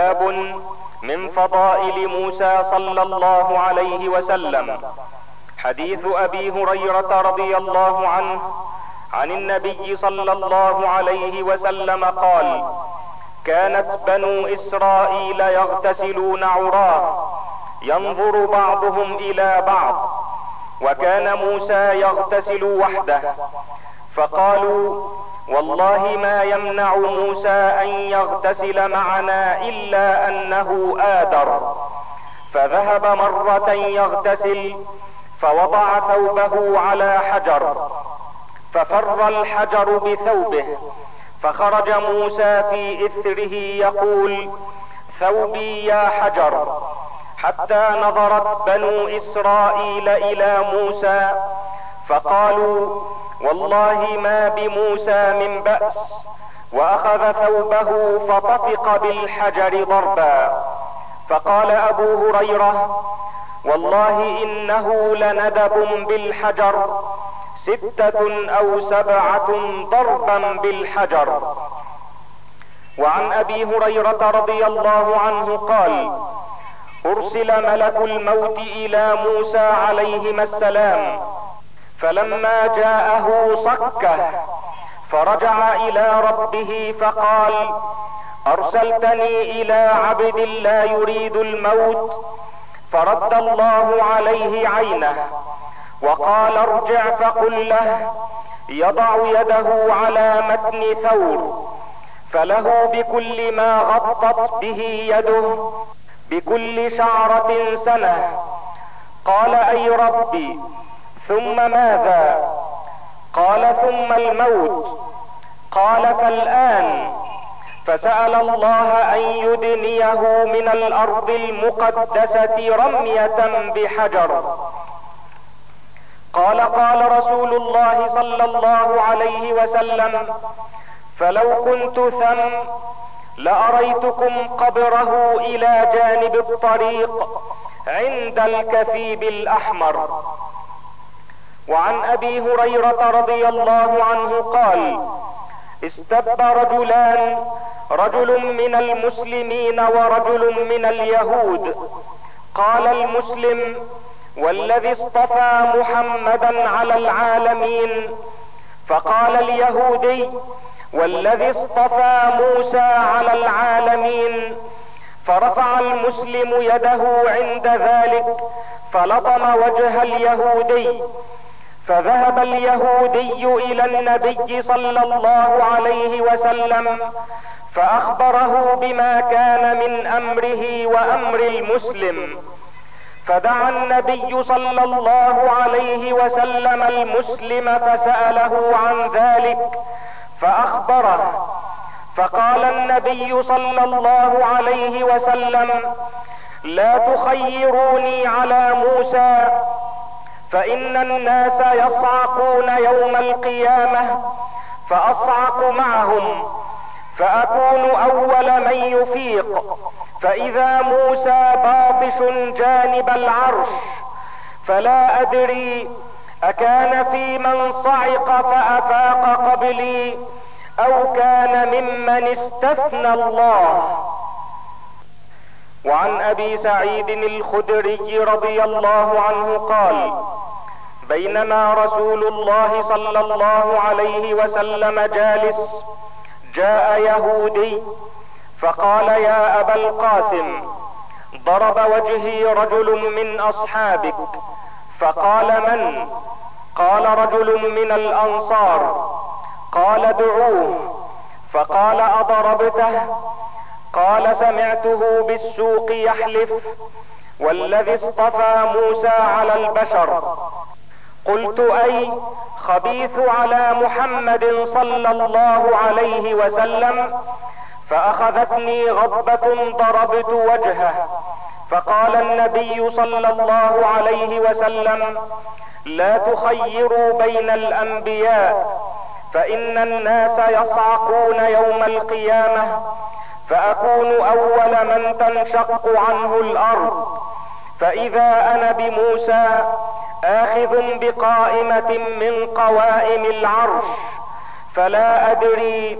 باب من فضائل موسى صلى الله عليه وسلم. حديث أبي هريرة رضي الله عنه عن النبي صلى الله عليه وسلم قال كانت بنو إسرائيل يغتسلون عراة ينظر بعضهم إلى بعض وكان موسى يغتسل وحده فقالوا والله ما يمنع موسى أن يغتسل معنا إلا أنه آدر. فذهب مرة يغتسل فوضع ثوبه على حجر ففر الحجر بثوبه فخرج موسى في إثره يقول ثوبي يا حجر. حتى نظرت بنو إسرائيل إلى موسى فقالوا والله ما بموسى من بأس وأخذ ثوبه فطفق بالحجر ضربا. فقال أبو هريرة والله إنه لندب بالحجر ستة أو سبعة ضربا بالحجر. وعن أبي هريرة رضي الله عنه قال أرسل ملك الموت إلى موسى عليهما السلام. فلما جاءه صكه فرجع إلى ربه فقال أرسلتني إلى عبد لا يريد الموت فرد الله عليه عينه وقال ارجع فقل له يضع يده على متن ثور فله بكل ما غطت به يده بكل شعرة سنة قال أي ربي ثم ماذا؟ قال ثم الموت. قال فالآن. فسأل الله أن يدنيه من الأرض المقدسة رمية بحجر. قال قال رسول الله صلى الله عليه وسلم فلو كنت ثم لأريتكم قبره إلى جانب الطريق عند الكثيب الأحمر. وعن أبي هريرة رضي الله عنه قال استب رجلان رجل من المسلمين ورجل من اليهود. قال المسلم والذي اصطفى محمدا على العالمين. فقال اليهودي والذي اصطفى موسى على العالمين. فرفع المسلم يده عند ذلك فلطم وجه اليهودي. فذهب اليهودي إلى النبي صلى الله عليه وسلم فأخبره بما كان من أمره وأمر المسلم. فدعا النبي صلى الله عليه وسلم المسلم فسأله عن ذلك فأخبره. فقال النبي صلى الله عليه وسلم لا تخيروني على موسى فإن الناس يصعقون يوم القيامة فأصعق معهم فأكون أول من يفيق. فإذا موسى باطش جانب العرش فلا أدري أكان في من صعق فأفاق قبلي أو كان ممن استثنى الله. وعن أبي سعيد الخدري رضي الله عنه قال بينما رسول الله صلى الله عليه وسلم جالس. جاء يهودي فقال يا أبا القاسم ضرب وجهي رجل من أصحابك. فقال من؟ قال رجل من الأنصار. قال دعوه. فقال أضربته؟ قال سمعته بالسوق يحلف والذي اصطفى موسى على البشر. قلت أي خبيث على محمد صلى الله عليه وسلم فأخذتني غضبة ضربت وجهه فقال النبي صلى الله عليه وسلم لا تخيروا بين الأنبياء فإن الناس يصعقون يوم القيامة فأكون أول من تنشق عنه الأرض. فإذا أنا بموسى آخذ بقائمة من قوائم العرش فلا أدري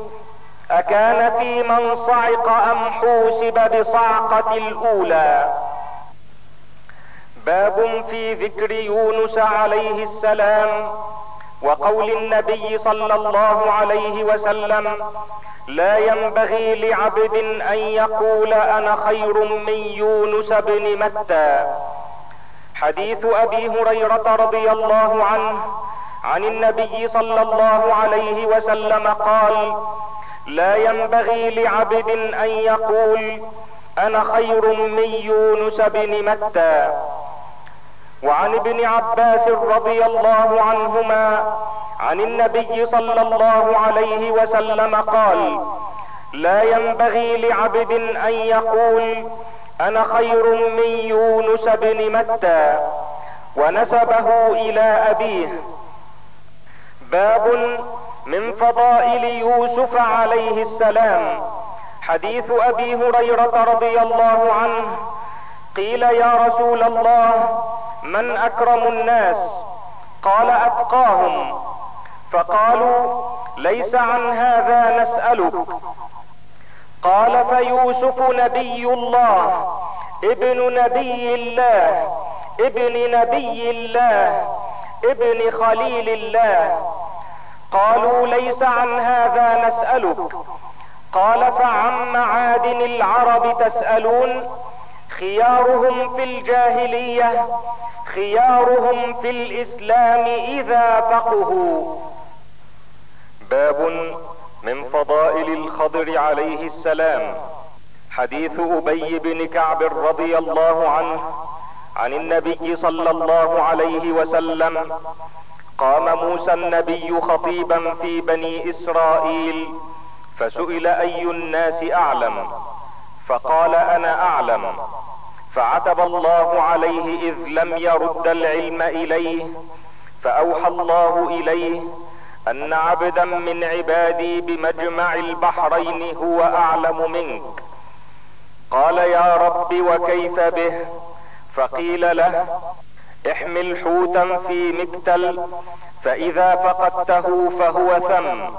أكان في من صعق أم حوسب بصعقة الأولى. باب في ذكر يونس عليه السلام وقول النبي صلى الله عليه وسلم لا ينبغي لعبد أن يقول أنا خير من يونس بن متى. حديث أبي هريرة رضي الله عنه عن النبي صلى الله عليه وسلم قال لا ينبغي لعبد أن يقول أنا خير من يونس بن متى. وعن ابن عباس رضي الله عنهما عن النبي صلى الله عليه وسلم قال لا ينبغي لعبد أن يقول أنا خير من يونس بن متى ونسبه إلى أبيه. باب من فضائل يوسف عليه السلام حديث أبي هريرة رضي الله عنه قيل يا رسول الله من أكرم الناس؟ قال أتقاهم. فقالوا ليس عن هذا نسألك. قال فيوسف نبي الله ابن نبي الله ابن نبي الله ابن خليل الله. قالوا ليس عن هذا نسألك. قال فعم معاد العرب تسألون؟ خيارهم في الجاهلية خيارهم في الإسلام إذا فقهوا. باب من فضائل الخضر عليه السلام. حديث أبي بن كعب رضي الله عنه عن النبي صلى الله عليه وسلم قام موسى النبي خطيبا في بني إسرائيل فسئل أي الناس أعلم؟ فقال أنا أعلم. فعتب الله عليه إذ لم يرد العلم إليه فأوحى الله إليه أن عبدا من عبادي بمجمع البحرين هو أعلم منك. قال يا رب وكيف به؟ فقيل له احمل حوتا في مكتل فإذا فقدته فهو ثم.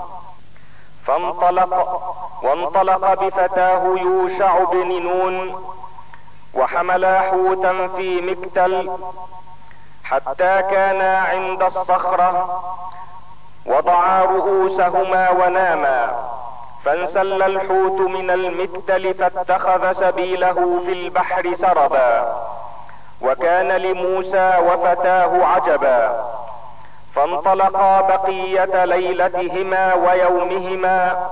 فانطلق وانطلق بفتاه يوشع بن نون وحملا حوتا في مكتل حتى كانا عند الصخرة وضعا رؤوسهما وناما فانسل الحوت من المكتل فاتخذ سبيله في البحر سربا وكان لموسى وفتاه عجبا فانطلقا بقية ليلتهما ويومهما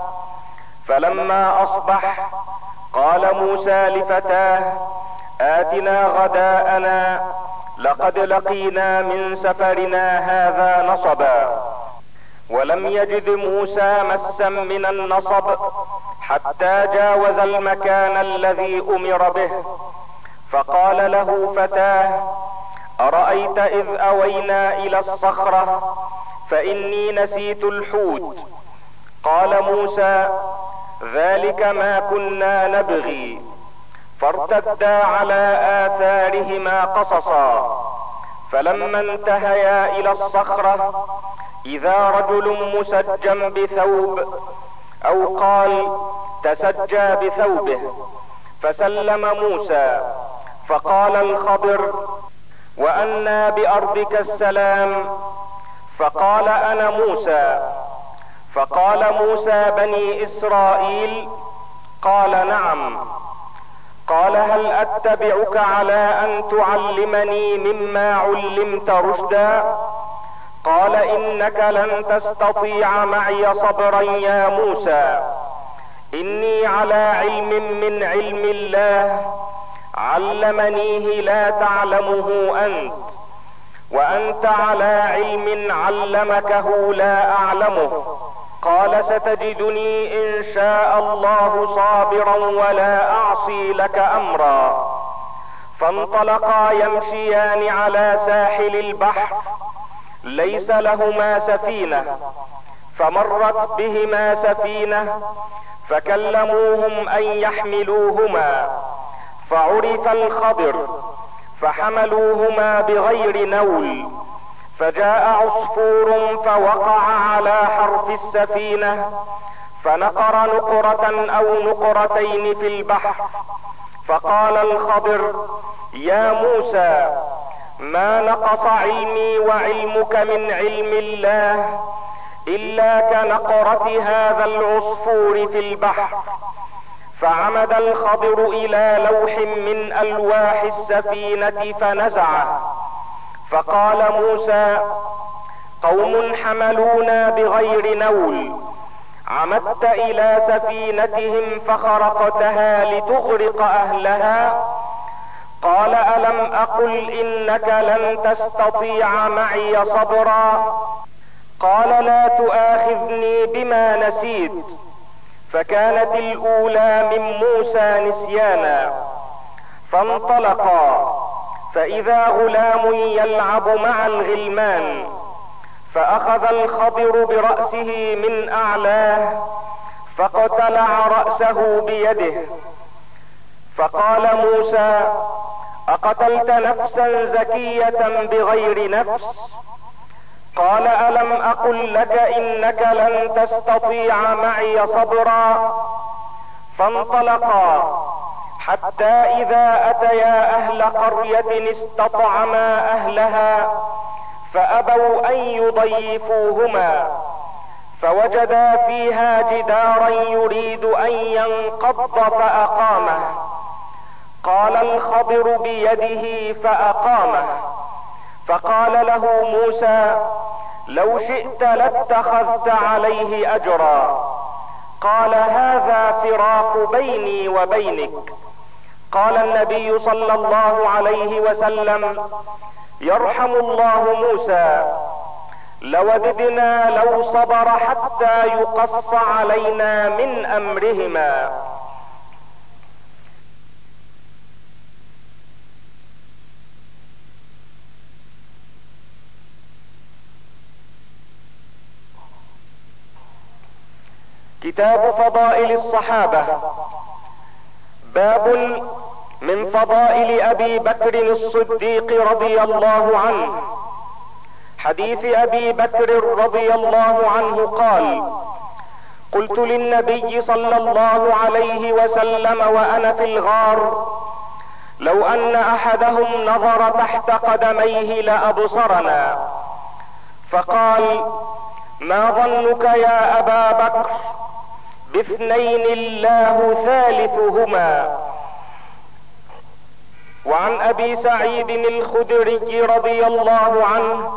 فلما أصبح قال موسى لفتاه آتنا غداءنا لقد لقينا من سفرنا هذا نصبا. ولم يجد موسى مسا من النصب حتى جاوز المكان الذي أمر به. فقال له فتاه أرأيت إذ أوينا إلى الصخرة فإني نسيت الحوت. قال موسى ذلك ما كنا نبغي. فارتدا على آثارهما قصصا. فلما انتهيا إلى الصخرة إذا رجل مسجى بثوب أو قال تسجى بثوبه فسلم موسى فقال الخضر وأنى بأرضك السلام فقال أنا موسى. فقال موسى بني إسرائيل قال نعم. قال هل أتبعك على أن تعلمني مما علمت رشدا؟ قال إنك لن تستطيع معي صبرا يا موسى. إني على علم من علم الله. علمنيه لا تعلمه أنت. وأنت على علم علمكه لا أعلمه. قال ستجدني إن شاء الله صابرا ولا أعصي لك أمرا. فانطلقا يمشيان على ساحل البحر ليس لهما سفينة. فمرت بهما سفينة فكلموهم أن يحملوهما. فعرف الخضر فحملوهما بغير نول. فجاء عصفور فوقع على حرف السفينة فنقر نقرة أو نقرتين في البحر. فقال الخضر يا موسى ما نقص علمي وعلمك من علم الله إلا كنقرة هذا العصفور في البحر. فعمد الخضر إلى لوح من ألواح السفينة فنزعه فقال موسى قوم حملونا بغير نول. عمدت إلى سفينتهم فخرقتها لتغرق أهلها. قال ألم أقل إنك لن تستطيع معي صبرا؟ قال لا تؤاخذني بما نسيت. فكانت الأولى من موسى نسيانا. فانطلقا. فإذا غلام يلعب مع الغلمان فأخذ الخضر برأسه من أعلاه فاقتلع رأسه بيده فقال موسى أقتلت نفسا زكية بغير نفس؟ قال ألم أقل لك إنك لن تستطيع معي صبرا؟ فانطلقا. حتى إذا أتيا أهل قرية استطعما أهلها فأبوا أن يضيفوهما فوجدا فيها جدارا يريد أن ينقض فأقامه. قال الخضر بيده فأقامه. فقال له موسى لو شئت لاتخذت عليه اجرا. قال هذا فراق بيني وبينك. قال النبي صلى الله عليه وسلم يرحم الله موسى لوددنا لو صبر حتى يقص علينا من أمرهما. كتاب فضائل الصحابة. باب من فضائل أبي بكر الصديق رضي الله عنه. حديث أبي بكر رضي الله عنه قال قلت للنبي صلى الله عليه وسلم وأنا في الغار لو أن أحدهم نظر تحت قدميه لأبصرنا. فقال ما ظنك يا أبا بكر؟ باثنين الله ثالثهما. وعن أبي سعيد الخدري رضي الله عنه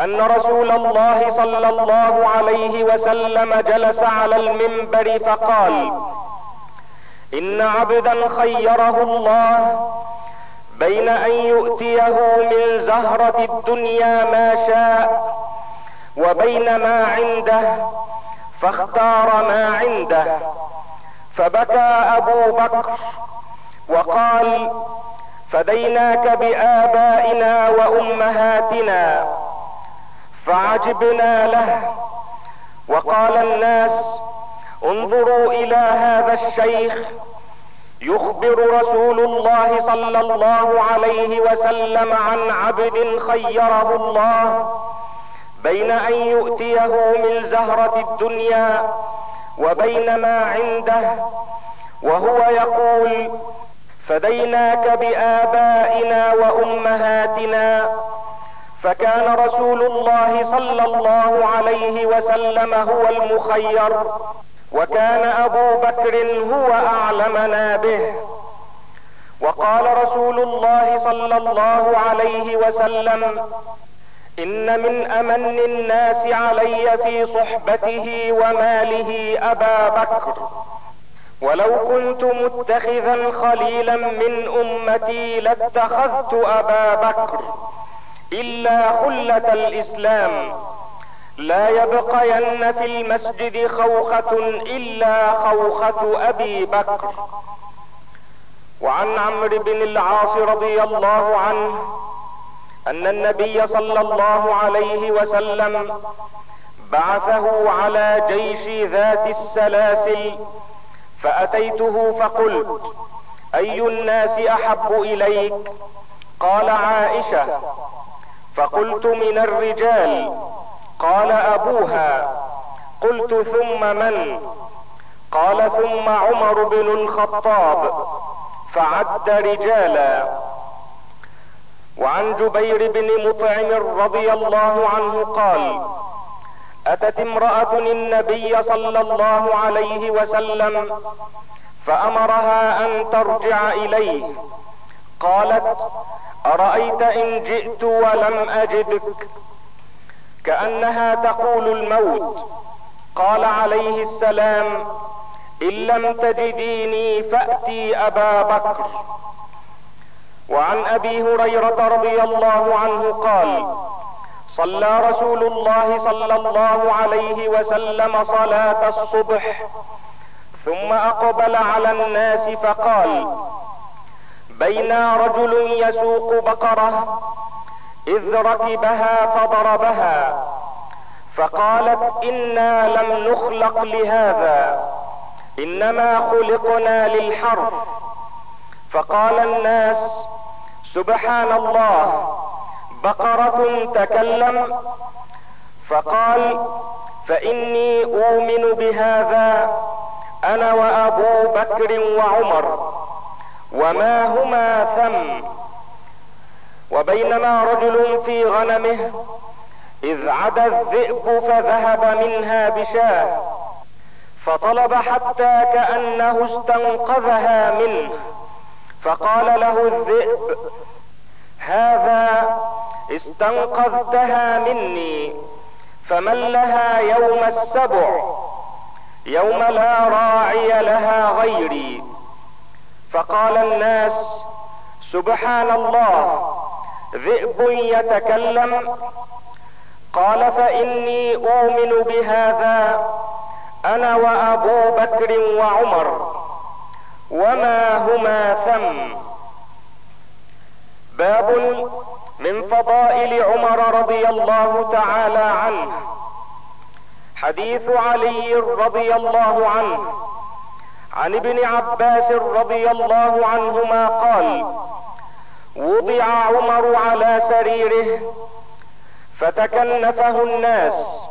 أن رسول الله صلى الله عليه وسلم جلس على المنبر فقال إن عبدا خيره الله بين أن يؤتيه من زهرة الدنيا ما شاء وبين ما عنده فاختار ما عنده. فبكى أبو بكر وقال فديناك بآبائنا وأمهاتنا فعجبنا له. وقال الناس انظروا إلى هذا الشيخ يخبر رسول الله صلى الله عليه وسلم عن عبد خيره الله بين أن يؤتيه من زهرة الدنيا وبين ما عنده وهو يقول فديناك بآبائنا وأمهاتنا. فكان رسول الله صلى الله عليه وسلم هو المخير وكان أبو بكر هو أعلمنا به. وقال رسول الله صلى الله عليه وسلم إن من أمن الناس علي في صحبته وماله أبا بكر. ولو كنت متخذا خليلا من أمتي لاتخذت أبا بكر إلا خلة الإسلام. لا يبقين في المسجد خوخة إلا خوخة أبي بكر. وعن عمرو بن العاص رضي الله عنه أن النبي صلى الله عليه وسلم بعثه على جيش ذات السلاسل فأتيته فقلت أي الناس أحب إليك؟ قال عائشة. فقلت من الرجال. قال أبوها. قلت ثم من؟ قال ثم عمر بن الخطاب. فعد رجالا. وعن جبير بن مطعم رضي الله عنه قال أتت امرأة النبي صلى الله عليه وسلم فأمرها أن ترجع إليه. قالت أرأيت إن جئت ولم أجدك؟ كأنها تقول الموت. قال عليه السلام إن لم تجديني فأتي أبا بكر. وعن أبي هريرة رضي الله عنه قال صلى رسول الله صلى الله عليه وسلم صلاة الصبح ثم أقبل على الناس فقال بينا رجل يسوق بقرة إذ ركبها فضربها فقالت إنا لم نخلق لهذا إنما خلقنا للحرث فقال الناس سبحان الله بقرة تكلم. فقال فإني أؤمن بهذا أنا وأبو بكر وعمر وما هما ثم. وبينما رجل في غنمه إذ عدا الذئب فذهب منها بشاه فطلب حتى كأنه استنقذها منه. فقال له الذئب هذا استنقذتها مني فمن لها يوم السبع؟ يوم لا راعي لها غيري. فقال الناس سبحان الله ذئب يتكلم قال فإني أؤمن بهذا أنا وأبو بكر وعمر. وما هما ثم باب من فضائل عمر رضي الله تعالى عنه. حديث علي رضي الله عنه. عن ابن عباس رضي الله عنهما قال وضع عمر على سريره فتكنفه الناس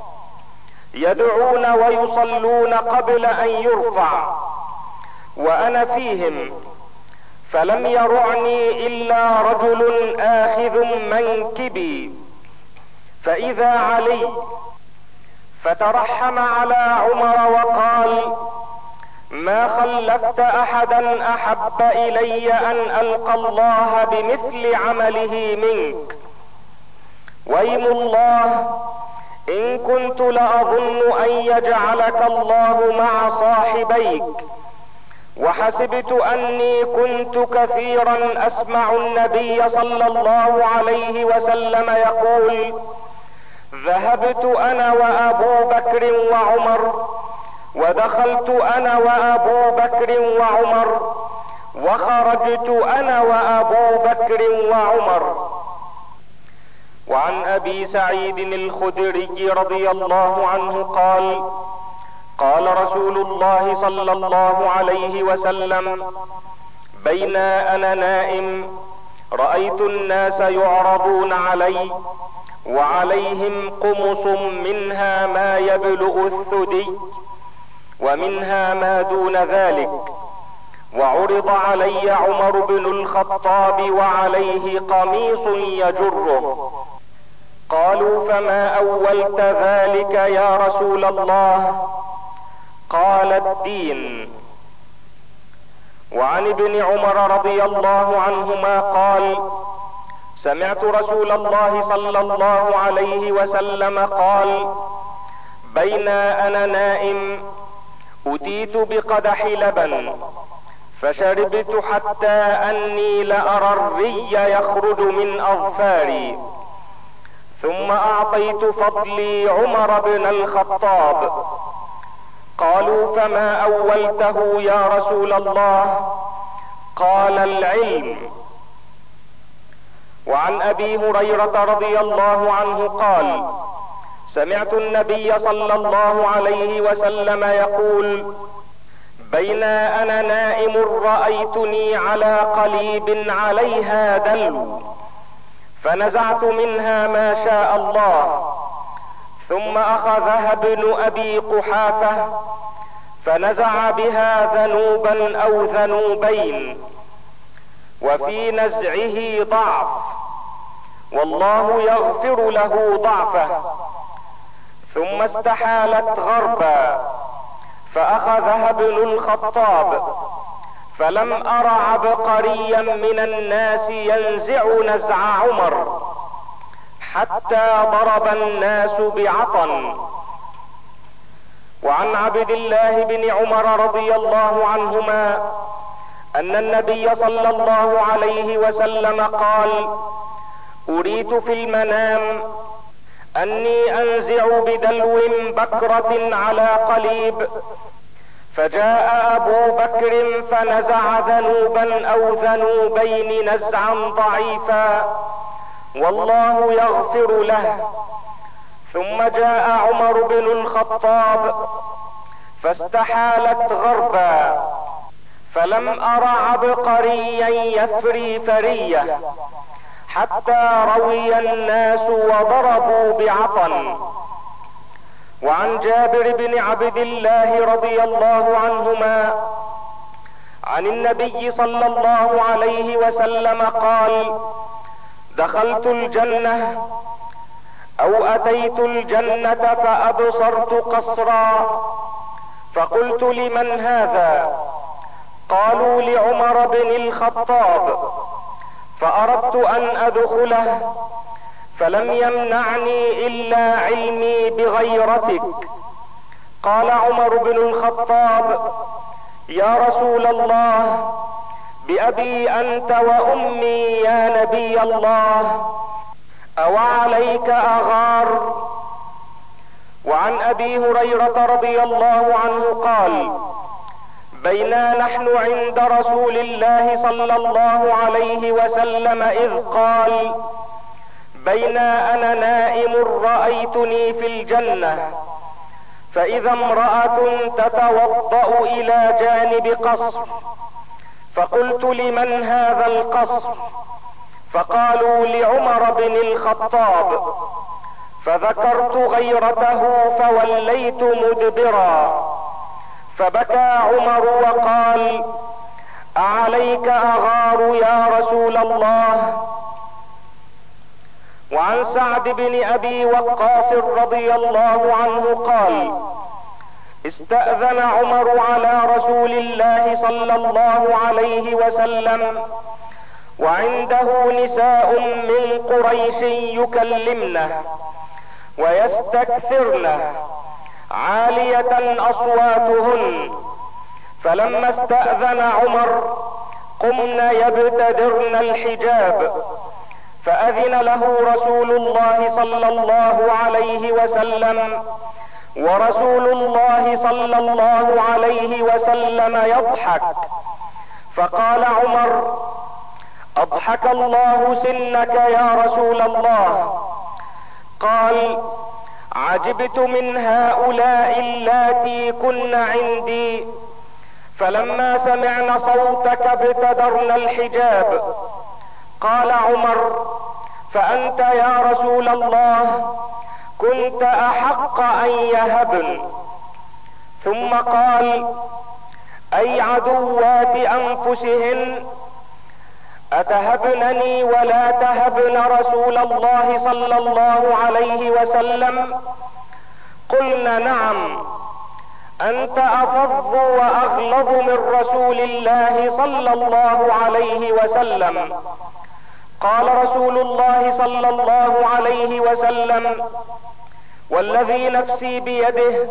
يدعون ويصلون قبل أن يرفع. وأنا فيهم. فلم يرعني إلا رجل آخذ منكبي. فإذا علي فترحم على عمر وقال ما خلفت أحدا أحب إلي أن ألقى الله بمثل عمله منك. وايم الله إن كنت لأظن أن يجعلك الله مع صاحبيك. وحسبت أني كنت كثيرا أسمع النبي صلى الله عليه وسلم يقول ذهبت أنا وأبو بكر وعمر ودخلت أنا وأبو بكر وعمر وخرجت أنا وأبو بكر وعمر. وعن أبي سعيد الخدري رضي الله عنه قال قال رسول الله صلى الله عليه وسلم بين أنا نائم رأيت الناس يعرضون علي وعليهم قمص منها ما يبلغ الثدي ومنها ما دون ذلك وعرض علي عمر بن الخطاب وعليه قميص يجره. قالوا فما أولت ذلك يا رسول الله؟ قال الدين. وعن ابن عمر رضي الله عنهما قال سمعت رسول الله صلى الله عليه وسلم قال بين أنا نائم أتيت بقدح لبن فشربت حتى أني لأرى الري يخرج من أظفاري ثم أعطيت فضلي عمر بن الخطاب قالوا فما أولته يا رسول الله؟ قال العلم. وعن أبي هريرة رضي الله عنه قال سمعت النبي صلى الله عليه وسلم يقول بين أنا نائم رأيتني على قليب عليها دلو فنزعت منها ما شاء الله ثم اخذها ابن أبي قحافة فنزع بها ذنوبا أو ذنوبين وفي نزعه ضعف والله يغفر له ضعفه. ثم استحالت غربا فاخذها ابن الخطاب فلم أر عبقريا من الناس ينزع نزع عمر. حتى ضرب الناس بعطن. وعن عبد الله بن عمر رضي الله عنهما أن النبي صلى الله عليه وسلم قال اريت في المنام أني أنزع بدلو بكرة على قليب. فجاء أبو بكر فنزع ذنوبا أو ذنوبين نزعا ضعيفا. والله يغفر له. ثم جاء عمر بن الخطاب فاستحالت غربا فلم أر عبقريا يفري فرية حتى روي الناس وضربوا بعطن. وعن جابر بن عبد الله رضي الله عنهما عن النبي صلى الله عليه وسلم قال دخلت الجنة أو أتيت الجنة فأبصرت قصرا فقلت لمن هذا؟ قالوا لعمر بن الخطاب فأردت أن أدخله فلم يمنعني إلا علمي بغيرتك. قال عمر بن الخطاب يا رسول الله بأبي أنت وأمي يا نبي الله. أو عليك أغار؟ وعن أبي هريرة رضي الله عنه قال بينا نحن عند رسول الله صلى الله عليه وسلم إذ قال بينا أنا نائم رأيتني في الجنة فإذا امرأة تتوضأ إلى جانب قصر. فقلت لمن هذا القصر؟ فقالوا لعمر بن الخطاب فذكرت غيرته فوليت مدبرا. فبكى عمر وقال أعليك أغار يا رسول الله؟ وعن سعد بن أبي وقاص رضي الله عنه قال استأذن عمر على رسول الله صلى الله عليه وسلم. وعنده نساء من قريش يكلمنه ويستكثرنه عالية أصواتهن. فلما استأذن عمر قمن يبتدرن الحجاب. فأذن له رسول الله صلى الله عليه وسلم ورسول الله صلى الله عليه وسلم يضحك. فقال عمر أضحك الله سنك يا رسول الله. قال عجبت من هؤلاء اللاتي كن عندي. فلما سمعن صوتك ابتدرن الحجاب. قال عمر فأنت يا رسول الله كنت أحق أن يهبن. ثم قال أي عدوات أنفسهن أتهبنني ولا تهبن رسول الله صلى الله عليه وسلم؟ قلنا نعم. أنت افظ وأغلظ من رسول الله صلى الله عليه وسلم. قال رسول الله صلى الله عليه وسلم والذي نفسي بيده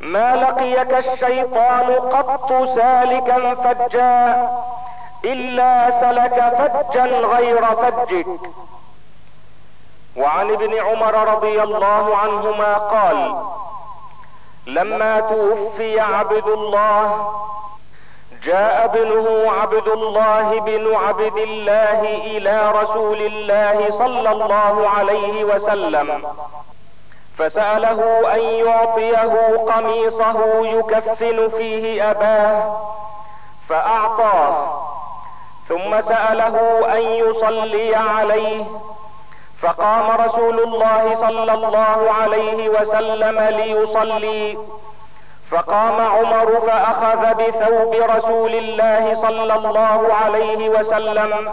ما لقيك الشيطان قط سالكا فجا إلا سلك فجا غير فجك. وعن ابن عمر رضي الله عنهما قال لما توفي عبد الله جاء ابنه عبد الله بن عبد الله إلى رسول الله صلى الله عليه وسلم. فسأله أن يعطيه قميصه يكفن فيه أباه فأعطاه. ثم سأله أن يصلي عليه فقام رسول الله صلى الله عليه وسلم ليصلي. فقام عمر فأخذ بثوب رسول الله صلى الله عليه وسلم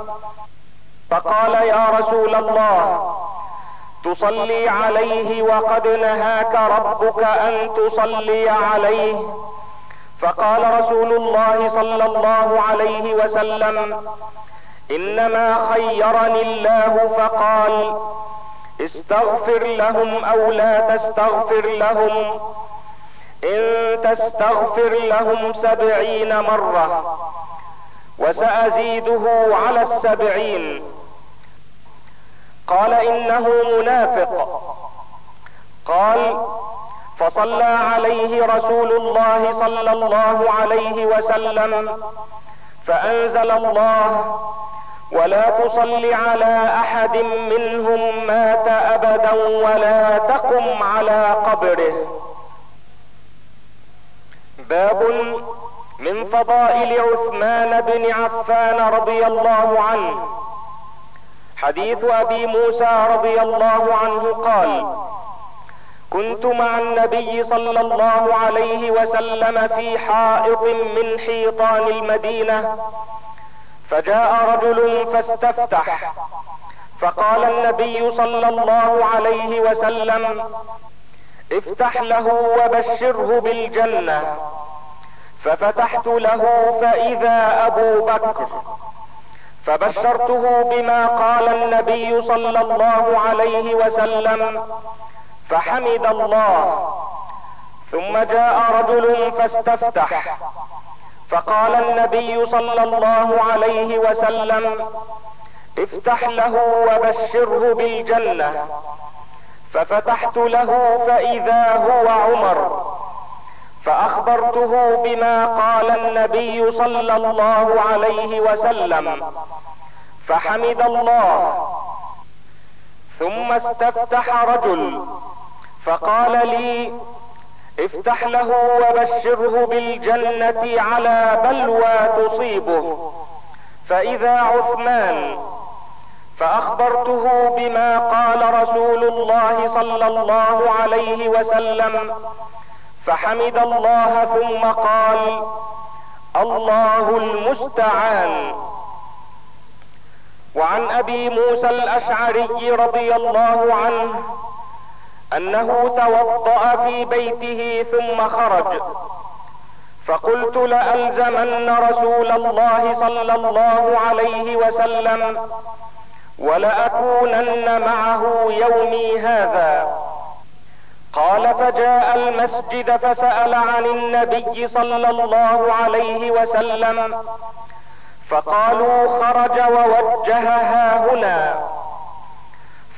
فقال يا رسول الله تصلي عليه وقد نهاك ربك أن تصلي عليه. فقال رسول الله صلى الله عليه وسلم إنما خيرني الله فقال استغفر لهم أو لا تستغفر لهم. إن تستغفر لهم سبعين مرة وسأزيده على السبعين. قال إنه منافق. قال فصلى عليه رسول الله صلى الله عليه وسلم فأنزل الله ولا تصل على أحد منهم مات أبدا ولا تقم على قبره. باب من فضائل عثمان بن عفان رضي الله عنه. حديث أبي موسى رضي الله عنه قال كنت مع النبي صلى الله عليه وسلم في حائط من حيطان المدينة فجاء رجل فاستفتح فقال النبي صلى الله عليه وسلم افتح له وبشره بالجنة. ففتحت له فإذا أبو بكر فبشرته بما قال النبي صلى الله عليه وسلم فحمد الله. ثم جاء رجل فاستفتح فقال النبي صلى الله عليه وسلم افتح له وبشره بالجنة. ففتحت له فإذا هو عمر. فأخبرته بما قال النبي صلى الله عليه وسلم. فحمد الله. ثم استفتح رجل. فقال لي افتح له وبشره بالجنة على بلوى تصيبه. فإذا عثمان فأخبرته بما قال رسول الله صلى الله عليه وسلم. فحمد الله ثم قال الله المستعان. وعن أبي موسى الأشعري رضي الله عنه أنه توضأ في بيته ثم خرج فقلت لألزمن رسول الله صلى الله عليه وسلم ولأكونن معه يومي هذا. قال فجاء المسجد فسأل عن النبي صلى الله عليه وسلم فقالوا خرج ووجه ها هنا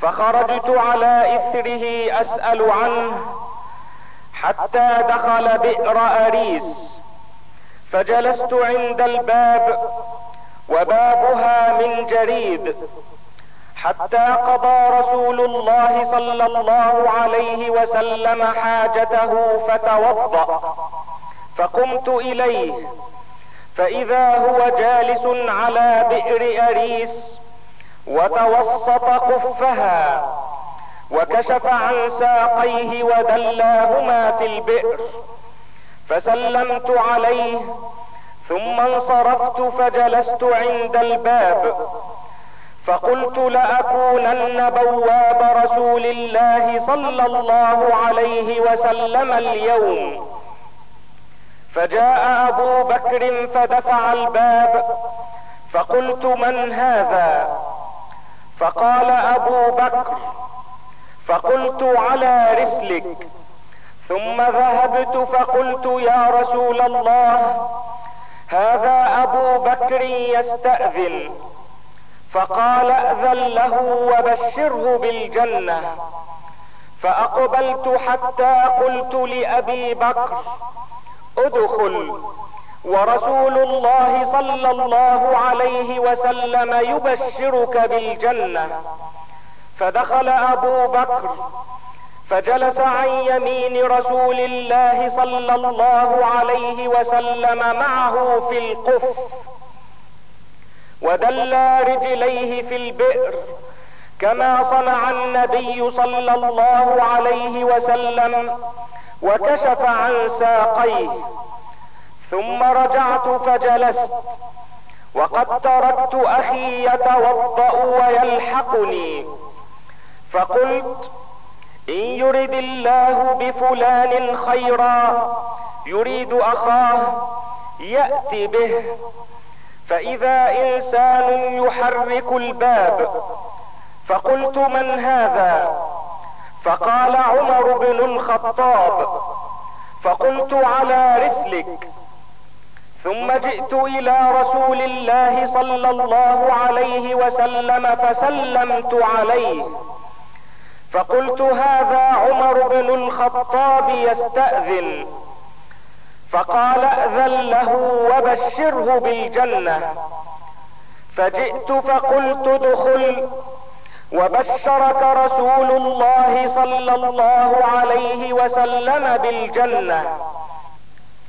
فخرجت على إثره أسأل عنه حتى دخل بئر أريس. فجلست عند الباب وبابها من جريد. حتى قضى رسول الله صلى الله عليه وسلم حاجته فتوضأ. فقمت إليه. فإذا هو جالس على بئر أريس وتوسط قفها وكشف عن ساقيه ودلاهما في البئر. فسلمت عليه ثم انصرفت فجلست عند الباب. فقلت لأكونن بواب رسول الله صلى الله عليه وسلم اليوم. فجاء أبو بكر فدفع الباب فقلت من هذا؟ فقال أبو بكر فقلت على رسلك. ثم ذهبت فقلت يا رسول الله هذا أبو بكر يستأذن. فقال أذن له وبشره بالجنة. فأقبلت حتى قلت لأبي بكر ادخل. ورسول الله صلى الله عليه وسلم يبشرك بالجنة. فدخل أبو بكر فجلس عن يمين رسول الله صلى الله عليه وسلم معه في القف. ودلى رجليه في البئر كما صنع النبي صلى الله عليه وسلم وكشف عن ساقيه ثم رجعت فجلست وقد تركت أخي يتوضا ويلحقني فقلت ان يرد الله بفلان خيرا يريد اخاه ياتي به فإذا إنسان يحرك الباب فقلت من هذا؟ فقال عمر بن الخطاب فقلت على رسلك. ثم جئت إلى رسول الله صلى الله عليه وسلم فسلمت عليه. فقلت هذا عمر بن الخطاب يستأذن. فقال اذن له وبشره بالجنة. فجئت فقلت ادخل. وبشرك رسول الله صلى الله عليه وسلم بالجنة.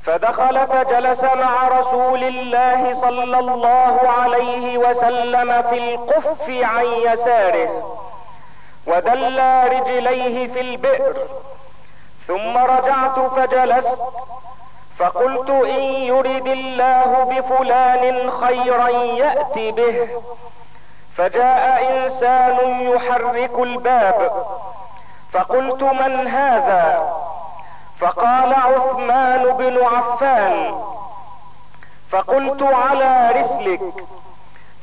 فدخل فجلس مع رسول الله صلى الله عليه وسلم في القف عن يساره. ودلى رجليه في البئر. ثم رجعت فجلست. فقلت إن يرد الله بفلان خيرا ياتي به. فجاء إنسان يحرك الباب. فقلت من هذا؟ فقال عثمان بن عفان. فقلت على رسلك.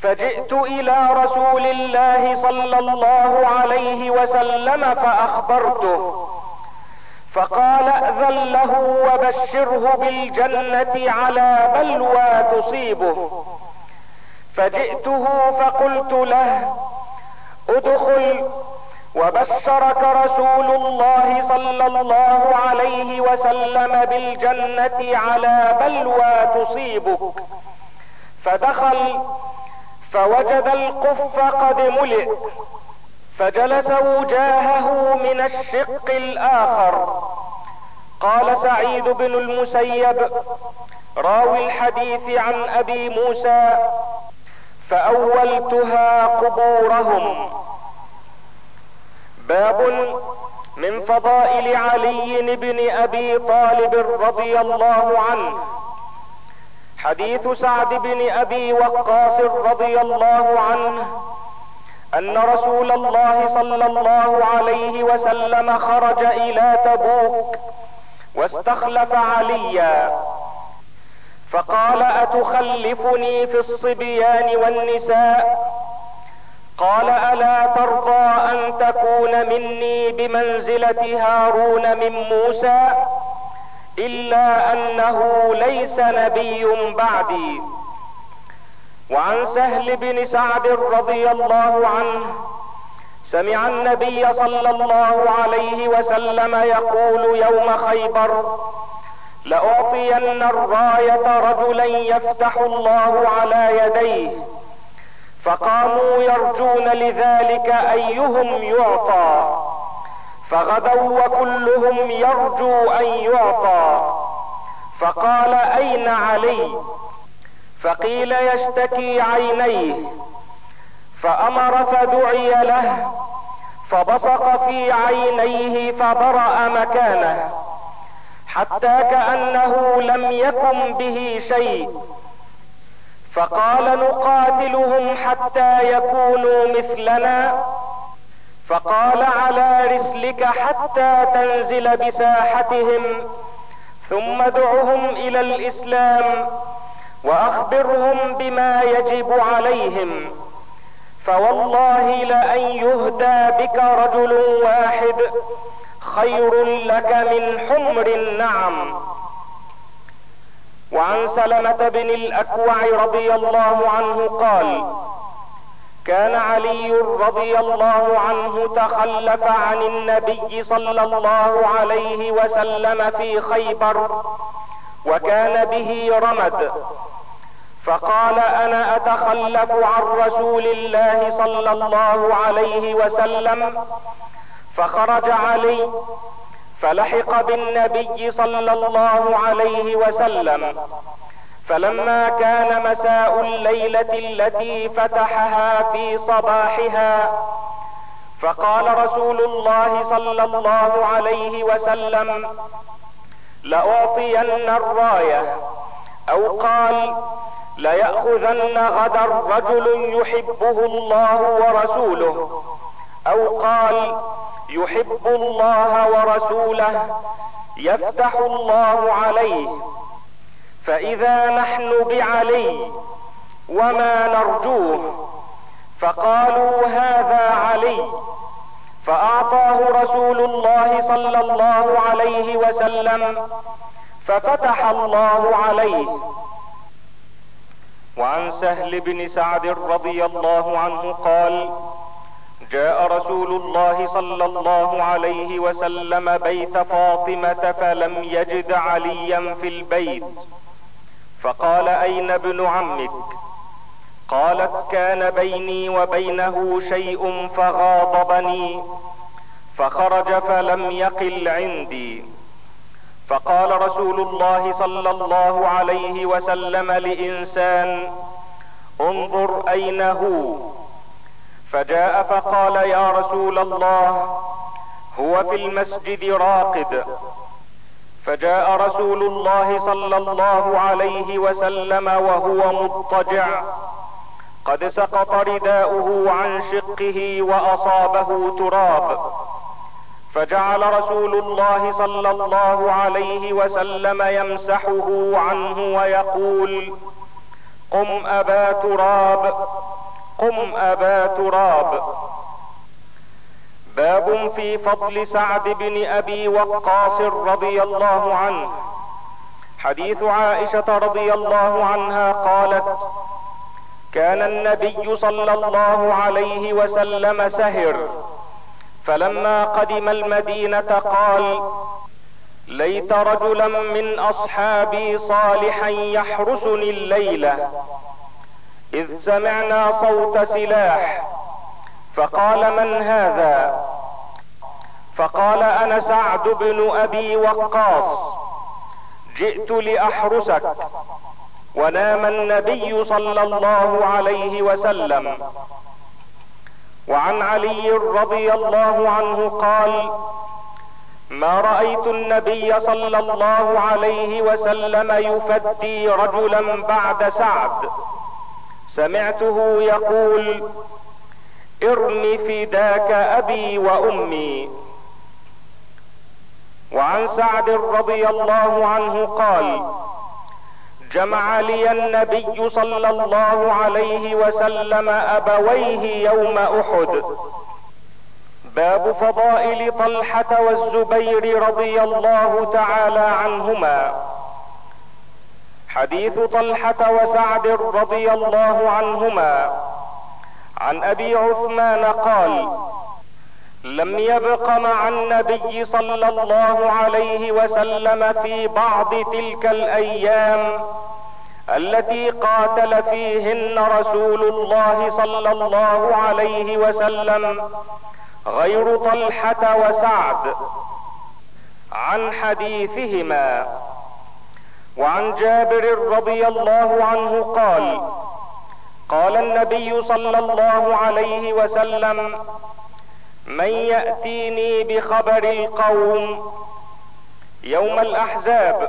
فجئت إلى رسول الله صلى الله عليه وسلم فأخبرته. فقال اذن له وبشره بالجنة على بلوى تصيبه. فجئته فقلت له ادخل. وبشرك رسول الله صلى الله عليه وسلم بالجنة على بلوى تصيبك. فدخل فوجد القف قد ملئ. فجلس وجاهه من الشق الآخر. قال سعيد بن المسيب راوي الحديث عن أبي موسى فأولتها قبورهم. باب من فضائل علي بن أبي طالب رضي الله عنه. حديث سعد بن أبي وقاص رضي الله عنه أن رسول الله صلى الله عليه وسلم خرج إلى تبوك واستخلف عليا. فقال أتخلفني في الصبيان والنساء؟ قال ألا ترضى أن تكون مني بمنزلة هارون من موسى إلا أنه ليس نبي بعدي. وعن سهل بن سعد رضي الله عنه سمع النبي صلى الله عليه وسلم يقول يوم خيبر لأعطين الراية رجلا يفتح الله على يديه فقاموا يرجون لذلك أيهم يعطى فغدوا وكلهم يرجو أن يعطى فقال أين علي؟ فقيل يشتكي عينيه فأمر فدعي له فبصق في عينيه فبرأ مكانه حتى كأنه لم يكن به شيء. فقال نقاتلهم حتى يكونوا مثلنا فقال على رسلك حتى تنزل بساحتهم ثم دعهم إلى الإسلام وأخبرهم بما يجب عليهم. فوالله لأن يهدى بك رجل واحد خير لك من حمر النعم. وعن سلمة بن الأكوع رضي الله عنه قال كان علي رضي الله عنه تخلف عن النبي صلى الله عليه وسلم في خيبر وكان به رمد. فقال أنا أتخلف عن رسول الله صلى الله عليه وسلم فخرج علي فلحق بالنبي صلى الله عليه وسلم فلما كان مساء الليلة التي فتحها في صباحها فقال رسول الله صلى الله عليه وسلم لأعطين الراية أو قال ليأخذن غدا رجل يحبه الله ورسوله أو قال يحب الله ورسوله يفتح الله عليه فإذا نحن بعلي وما نرجوه فقالوا هذا علي فأعطاه رسول الله صلى الله عليه وسلم ففتح الله عليه. وعن سهل بن سعد رضي الله عنه قال جاء رسول الله صلى الله عليه وسلم بيت فاطمة فلم يجد عليا في البيت. فقال أين ابن عمك؟ قالت كان بيني وبينه شيء فغاضبني فخرج فلم يقل عندي. فقال رسول الله صلى الله عليه وسلم لإنسان انظر أين هو. فجاء فقال يا رسول الله هو في المسجد راقد. فجاء رسول الله صلى الله عليه وسلم وهو مضطجع. قد سقط رداؤه عن شقه وأصابه تراب. فجعل رسول الله صلى الله عليه وسلم يمسحه عنه ويقول قم أبا تراب قم أبا تراب. باب في فضل سعد بن أبي وقاص رضي الله عنه. حديث عائشة رضي الله عنها قالت كان النبي صلى الله عليه وسلم سهر. فلما قدم المدينة قال ليت رجلا من أصحابي صالحا يحرسني الليلة إذ سمعنا صوت سلاح فقال من هذا؟ فقال أنا سعد بن أبي وقاص جئت لأحرسك. ونام النبي صلى الله عليه وسلم. وعن علي رضي الله عنه قال ما رأيت النبي صلى الله عليه وسلم يفدي رجلا بعد سعد. سمعته يقول ارم فداك أبي وأمي. وعن سعد رضي الله عنه قال جمع لي النبي صلى الله عليه وسلم أبويه يوم أحد. باب فضائل طلحة والزبير رضي الله تعالى عنهما. حديث طلحة وسعد رضي الله عنهما. عن أبي عثمان قال لم يبق مع النبي صلى الله عليه وسلم في بعض تلك الأيام التي قاتل فيهن رسول الله صلى الله عليه وسلم غير طلحة وسعد عن حديثهما. وعن جابر رضي الله عنه قال قال النبي صلى الله عليه وسلم من يأتيني بخبر القوم يوم الأحزاب؟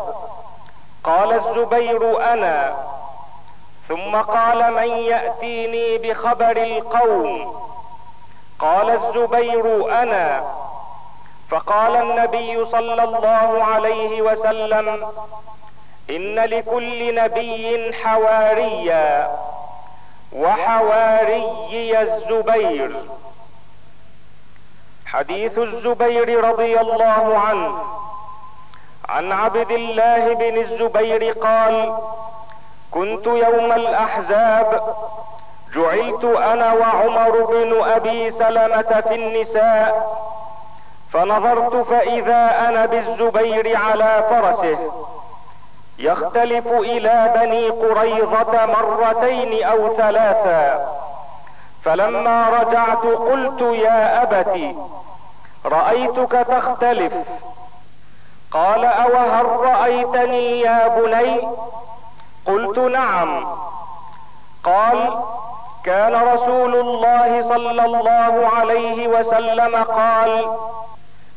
قال الزبير أنا. ثم قال من يأتيني بخبر القوم؟ قال الزبير أنا. فقال النبي صلى الله عليه وسلم إن لكل نبي حواريا وحواري الزبير. حديث الزبير رضي الله عنه. عن عبد الله بن الزبير قال كنت يوم الأحزاب. جعلت أنا وعمر بن أبي سلمة في النساء. فنظرت فإذا أنا بالزبير على فرسه. يختلف إلى بني قريظة مرتين أو ثلاثا. فلما رجعت قلت يا ابت رأيتك تختلف. قال أوهل رأيتني يا بني؟ قلت نعم. قال كان رسول الله صلى الله عليه وسلم قال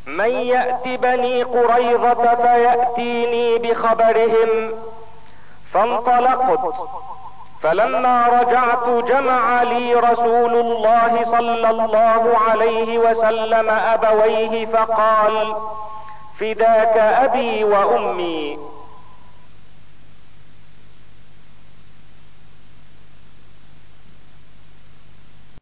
من يأت بني قريظة فيأتيني بخبرهم. فانطلقت. فلما رجعت جمع لي رسول الله صلى الله عليه وسلم أبويه فقال فداك أبي وأمي.